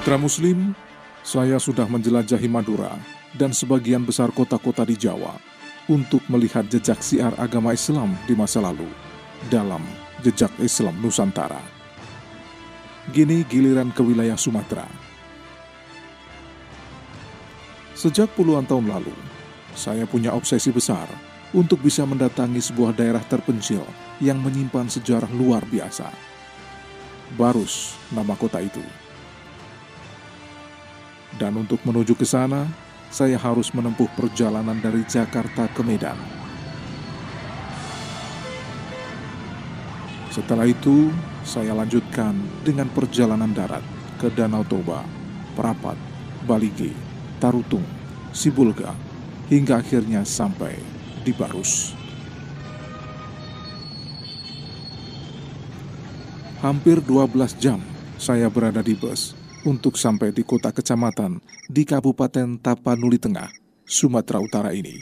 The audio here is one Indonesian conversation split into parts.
Mitra Muslim, saya sudah menjelajahi Madura dan sebagian besar kota-kota di Jawa untuk melihat jejak siar agama Islam di masa lalu dalam Jejak Islam Nusantara. Gini giliran ke wilayah Sumatera. Sejak puluhan tahun lalu, saya punya obsesi besar untuk bisa mendatangi sebuah daerah terpencil yang menyimpan sejarah luar biasa. Barus, nama kota itu. Dan untuk menuju ke sana, saya harus menempuh perjalanan dari Jakarta ke Medan. Setelah itu, saya lanjutkan dengan perjalanan darat ke Danau Toba, Perapat, Balige, Tarutung, Sibulga, hingga akhirnya sampai di Barus. Hampir 12 jam saya berada di bus untuk sampai di kota kecamatan di Kabupaten Tapanuli Tengah, Sumatera Utara ini.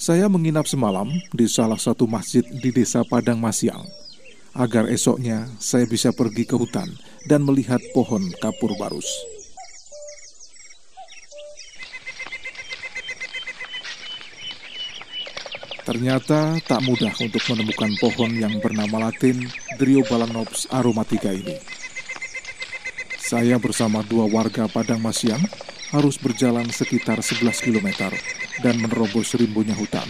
Saya menginap semalam di salah satu masjid di desa Padang Masyang, agar esoknya saya bisa pergi ke hutan dan melihat pohon kapur barus. Ternyata tak mudah untuk menemukan pohon yang bernama latin Driobalanops aromatica ini. Saya bersama dua warga Padang Masyang harus berjalan sekitar 11 km dan menerobos rimbunya hutan.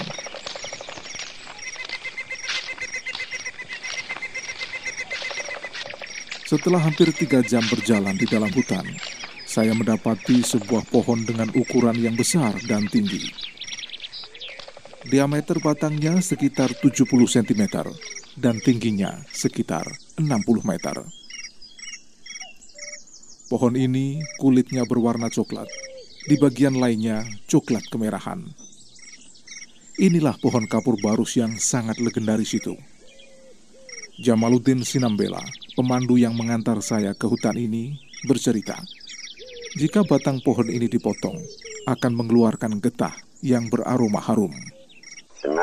Setelah hampir tiga jam berjalan di dalam hutan, saya mendapati sebuah pohon dengan ukuran yang besar dan tinggi. Diameter batangnya sekitar 70 cm dan tingginya sekitar 60 meter. Pohon ini kulitnya berwarna coklat di bagian lainnya coklat kemerahan. Inilah pohon kapur barus yang sangat legendaris itu. Jamaluddin Sinambela, pemandu yang mengantar saya ke hutan ini, bercerita, jika batang pohon ini dipotong, akan mengeluarkan getah yang beraroma harum.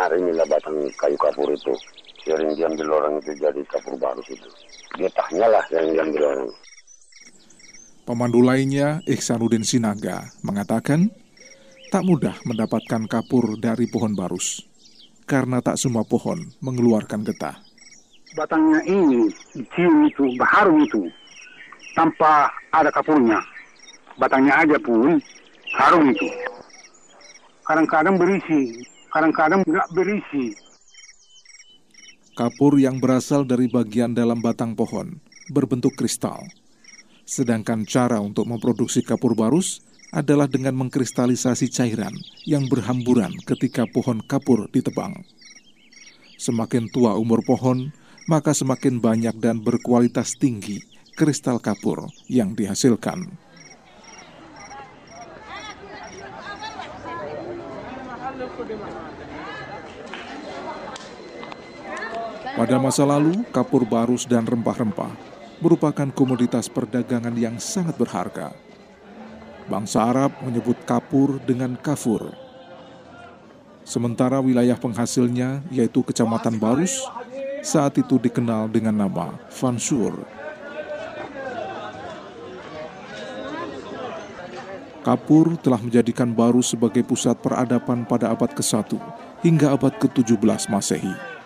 Benar inilah batang kayu kapur itu. Sering diambil orang itu jadi kapur barus itu. Getahnya lah yang diambil orang. Pemandu lainnya, Ihsanuddin Sinaga, mengatakan tak mudah mendapatkan kapur dari pohon barus karena tak semua pohon mengeluarkan getah. Batangnya ini, cium itu, baharum itu, tanpa ada kapurnya. Batangnya aja pun harum itu. Kadang-kadang berisi, kadang-kadang nggak berisi. Kapur yang berasal dari bagian dalam batang pohon berbentuk kristal Sedangkan cara untuk memproduksi kapur barus adalah dengan mengkristalisasi cairan yang berhamburan ketika pohon kapur ditebang. Semakin tua umur pohon, maka semakin banyak dan berkualitas tinggi kristal kapur yang dihasilkan. Pada masa lalu, kapur barus dan rempah-rempah merupakan komoditas perdagangan yang sangat berharga. Bangsa Arab menyebut kapur dengan kafur. Sementara wilayah penghasilnya, yaitu Kecamatan Barus, saat itu dikenal dengan nama Fansur. Kapur telah menjadikan Barus sebagai pusat peradaban pada abad ke-1 hingga abad ke-17 Masehi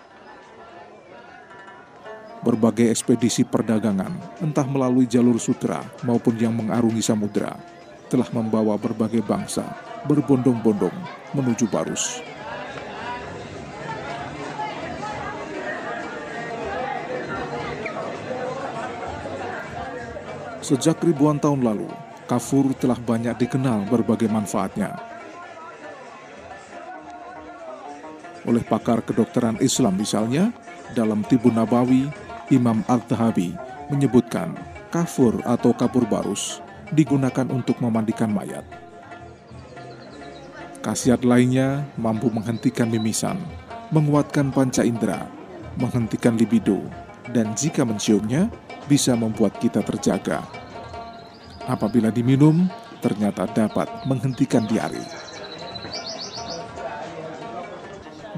berbagai ekspedisi perdagangan, entah melalui jalur sutra maupun yang mengarungi samudera, telah membawa berbagai bangsa berbondong-bondong menuju Barus. Sejak ribuan tahun lalu, kafur telah banyak dikenal berbagai manfaatnya. Oleh pakar kedokteran Islam misalnya, dalam Tibun Nabawi Imam Al-Tahabi menyebutkan kafur atau kapur barus digunakan untuk memandikan mayat. Khasiat lainnya mampu menghentikan mimisan, menguatkan panca indera, menghentikan libido, dan jika menciumnya bisa membuat kita terjaga. Apabila diminum, ternyata dapat menghentikan diare.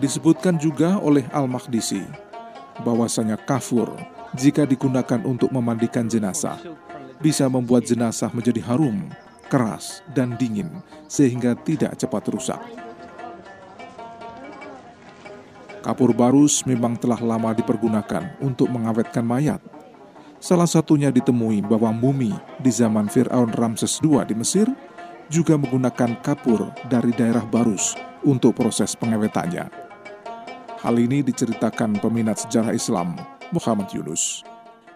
Disebutkan juga oleh Al-Makdisi bahwasanya kafur jika digunakan untuk memandikan jenazah, bisa membuat jenazah menjadi harum, keras, dan dingin sehingga tidak cepat rusak. Kapur barus memang telah lama dipergunakan untuk mengawetkan mayat. Salah satunya ditemui bahwa mumi di zaman Fir'aun Ramses II di Mesir juga menggunakan kapur dari daerah Barus untuk proses pengawetannya. Hal ini diceritakan peminat sejarah Islam Muhammad Yunus.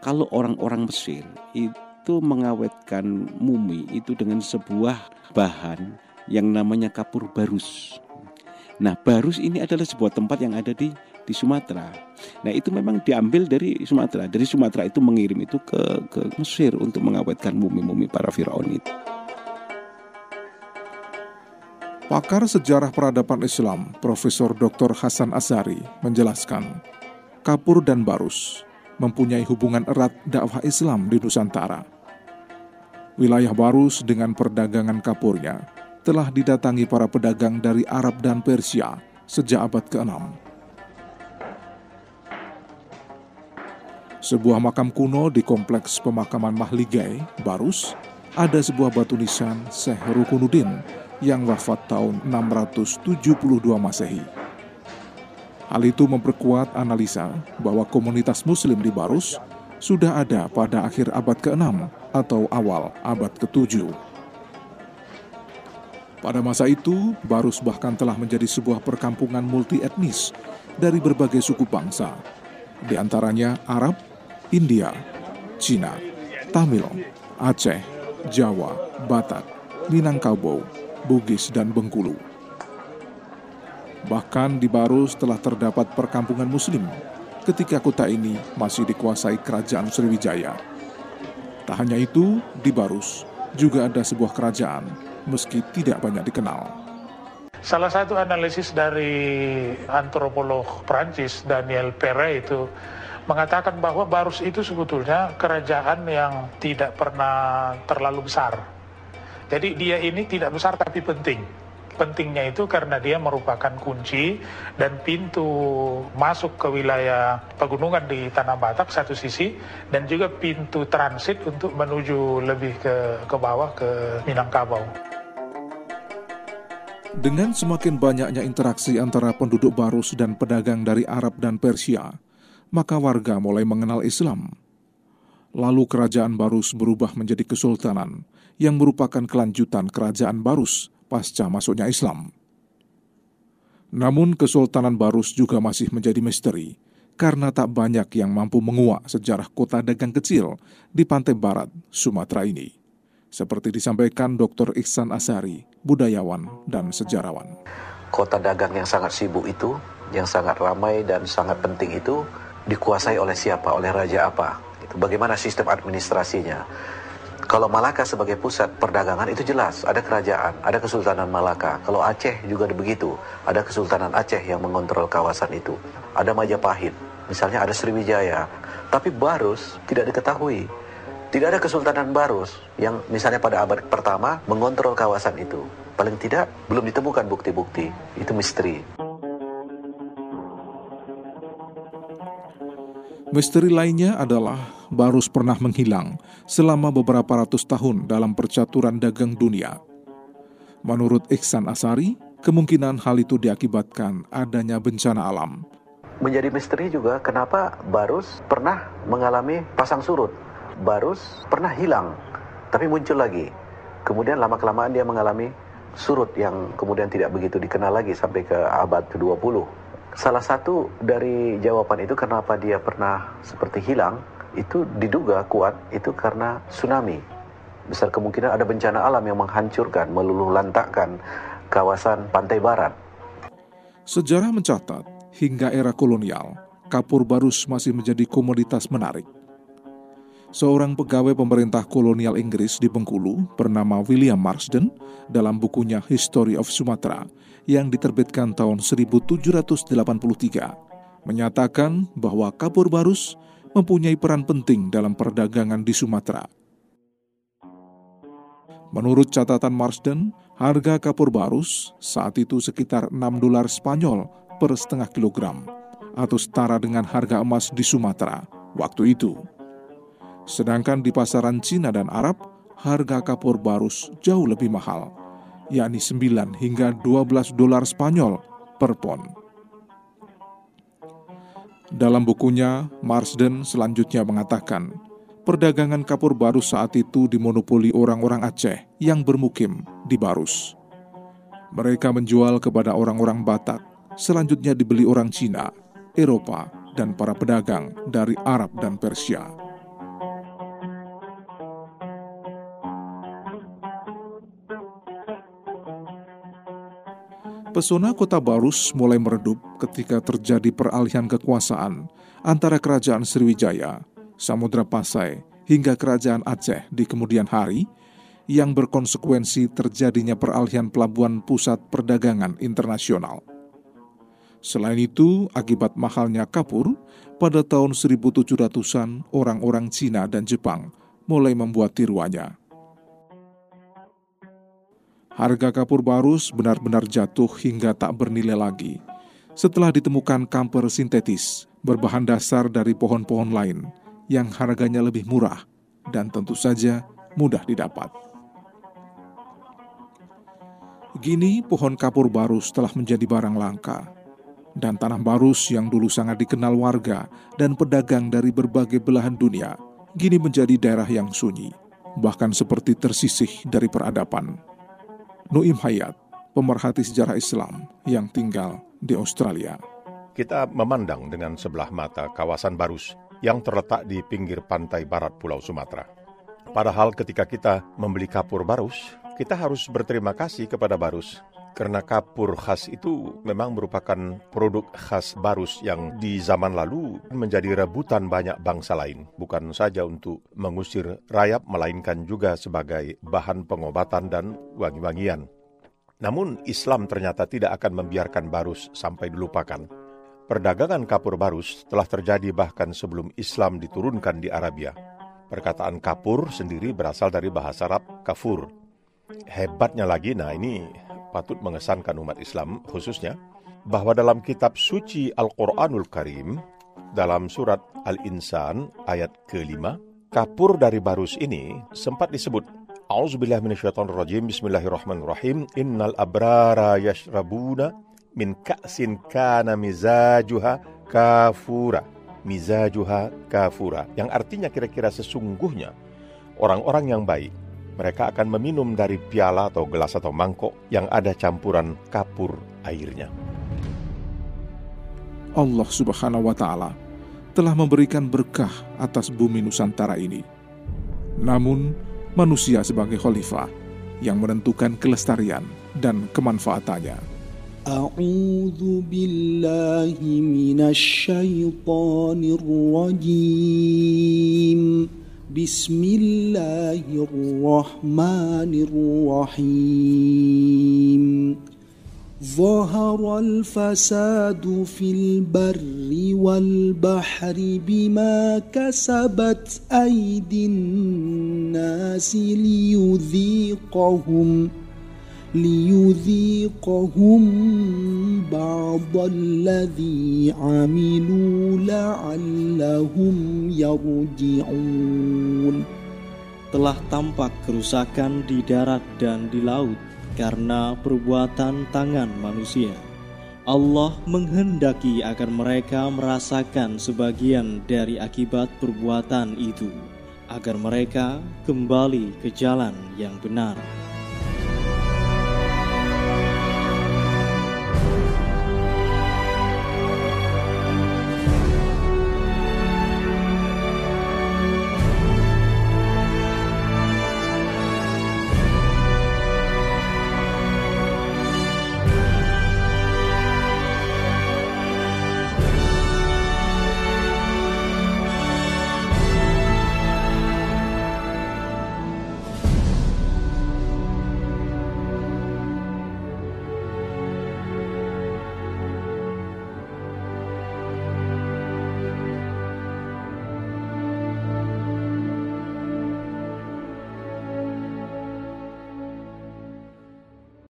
Kalau orang-orang Mesir itu mengawetkan mumi itu dengan sebuah bahan yang namanya kapur barus. Nah, Barus ini adalah sebuah tempat yang ada di di Sumatera. Nah, itu memang diambil dari Sumatera. Dari Sumatera itu mengirim itu ke ke Mesir untuk mengawetkan mumi-mumi para firaun itu. Pakar sejarah peradaban Islam, Profesor Dr. Hasan Azari menjelaskan, kapur dan barus mempunyai hubungan erat dakwah Islam di Nusantara. Wilayah Barus dengan perdagangan kapurnya telah didatangi para pedagang dari Arab dan Persia sejak abad ke-6. Sebuah makam kuno di kompleks pemakaman Mahligai, Barus, ada sebuah batu nisan Syekh Rukunuddin yang wafat tahun 672 Masehi. Hal itu memperkuat analisa bahwa komunitas muslim di Barus sudah ada pada akhir abad ke-6 atau awal abad ke-7. Pada masa itu, Barus bahkan telah menjadi sebuah perkampungan multi etnis dari berbagai suku bangsa, di antaranya Arab, India, Cina, Tamil, Aceh, Jawa, Batak, Minangkabau, Bugis, dan Bengkulu. Bahkan di Barus telah terdapat perkampungan Muslim ketika kota ini masih dikuasai Kerajaan Sriwijaya. Tak hanya itu, di Barus juga ada sebuah kerajaan meski tidak banyak dikenal. Salah satu analisis dari antropolog Prancis Daniel Perret itu mengatakan bahwa Barus itu sebetulnya kerajaan yang tidak pernah terlalu besar. Jadi dia ini tidak besar tapi penting pentingnya itu karena dia merupakan kunci dan pintu masuk ke wilayah pegunungan di Tanah Batak satu sisi dan juga pintu transit untuk menuju lebih ke ke bawah ke Minangkabau. Dengan semakin banyaknya interaksi antara penduduk Barus dan pedagang dari Arab dan Persia, maka warga mulai mengenal Islam. Lalu kerajaan Barus berubah menjadi kesultanan yang merupakan kelanjutan kerajaan Barus pasca masuknya Islam. Namun Kesultanan Barus juga masih menjadi misteri karena tak banyak yang mampu menguak sejarah kota dagang kecil di pantai barat Sumatera ini seperti disampaikan Dr. Ihsan Asari, budayawan dan sejarawan. Kota dagang yang sangat sibuk itu, yang sangat ramai dan sangat penting itu dikuasai oleh siapa? Oleh raja apa? Itu bagaimana sistem administrasinya? Kalau Malaka sebagai pusat perdagangan itu jelas, ada kerajaan, ada Kesultanan Malaka. Kalau Aceh juga begitu, ada Kesultanan Aceh yang mengontrol kawasan itu. Ada Majapahit, misalnya ada Sriwijaya. Tapi Barus tidak diketahui tidak ada Kesultanan Barus yang misalnya pada abad pertama mengontrol kawasan itu. Paling tidak belum ditemukan bukti-bukti. Itu misteri. Misteri lainnya adalah Barus pernah menghilang selama beberapa ratus tahun dalam percaturan dagang dunia. Menurut Iksan Asari, kemungkinan hal itu diakibatkan adanya bencana alam. Menjadi misteri juga kenapa Barus pernah mengalami pasang surut Barus pernah hilang, tapi muncul lagi. Kemudian lama-kelamaan dia mengalami surut yang kemudian tidak begitu dikenal lagi sampai ke abad ke-20. Salah satu dari jawaban itu kenapa dia pernah seperti hilang, itu diduga kuat itu karena tsunami. Besar kemungkinan ada bencana alam yang menghancurkan, meluluh lantakkan kawasan pantai barat. Sejarah mencatat, hingga era kolonial, kapur barus masih menjadi komoditas menarik seorang pegawai pemerintah kolonial Inggris di Bengkulu bernama William Marsden dalam bukunya History of Sumatra yang diterbitkan tahun 1783 menyatakan bahwa kapur barus mempunyai peran penting dalam perdagangan di Sumatera. Menurut catatan Marsden, harga kapur barus saat itu sekitar 6 dolar Spanyol per setengah kilogram atau setara dengan harga emas di Sumatera waktu itu. Sedangkan di pasaran Cina dan Arab, harga kapur barus jauh lebih mahal, yakni 9 hingga 12 dolar Spanyol per pon. Dalam bukunya, Marsden selanjutnya mengatakan, perdagangan kapur barus saat itu dimonopoli orang-orang Aceh yang bermukim di Barus. Mereka menjual kepada orang-orang Batak, selanjutnya dibeli orang Cina, Eropa, dan para pedagang dari Arab dan Persia. Pesona kota Barus mulai meredup ketika terjadi peralihan kekuasaan antara kerajaan Sriwijaya, Samudra Pasai, hingga kerajaan Aceh di kemudian hari yang berkonsekuensi terjadinya peralihan pelabuhan pusat perdagangan internasional. Selain itu, akibat mahalnya kapur, pada tahun 1700-an orang-orang Cina dan Jepang mulai membuat tiruannya. Harga kapur barus benar-benar jatuh hingga tak bernilai lagi setelah ditemukan kamper sintetis berbahan dasar dari pohon-pohon lain yang harganya lebih murah dan tentu saja mudah didapat. Gini pohon kapur barus telah menjadi barang langka dan tanah barus yang dulu sangat dikenal warga dan pedagang dari berbagai belahan dunia, gini menjadi daerah yang sunyi, bahkan seperti tersisih dari peradaban. Nuim Hayat, pemerhati sejarah Islam yang tinggal di Australia. Kita memandang dengan sebelah mata kawasan Barus yang terletak di pinggir pantai barat Pulau Sumatera. Padahal ketika kita membeli kapur Barus, kita harus berterima kasih kepada Barus karena kapur khas itu memang merupakan produk khas Barus yang di zaman lalu menjadi rebutan banyak bangsa lain, bukan saja untuk mengusir rayap melainkan juga sebagai bahan pengobatan dan wangi-wangian. Namun Islam ternyata tidak akan membiarkan Barus sampai dilupakan. Perdagangan kapur Barus telah terjadi bahkan sebelum Islam diturunkan di Arabia. Perkataan kapur sendiri berasal dari bahasa Arab kafur. Hebatnya lagi, nah ini patut mengesankan umat Islam khususnya, bahwa dalam kitab suci Al-Quranul Karim, dalam surat Al-Insan ayat ke-5, kapur dari barus ini sempat disebut A'udzubillah minasyaitonirrajim Bismillahirrahmanirrahim Innal abrara yashrabuna min ka'sin kana mizajuha kafura. Mizajuha kafura Yang artinya kira-kira sesungguhnya Orang-orang yang baik mereka akan meminum dari piala atau gelas atau mangkok yang ada campuran kapur airnya. Allah Subhanahu wa Ta'ala telah memberikan berkah atas bumi Nusantara ini. Namun, manusia sebagai khalifah yang menentukan kelestarian dan kemanfaatannya. A'udzu billahi. بسم الله الرحمن الرحيم. ظهر الفساد في البر والبحر بما كسبت أيدي الناس ليذيقهم. ليذيقهم بعض الذي عملوا لعلهم يرجعون telah tampak kerusakan di darat dan di laut karena perbuatan tangan manusia. Allah menghendaki agar mereka merasakan sebagian dari akibat perbuatan itu, agar mereka kembali ke jalan yang benar.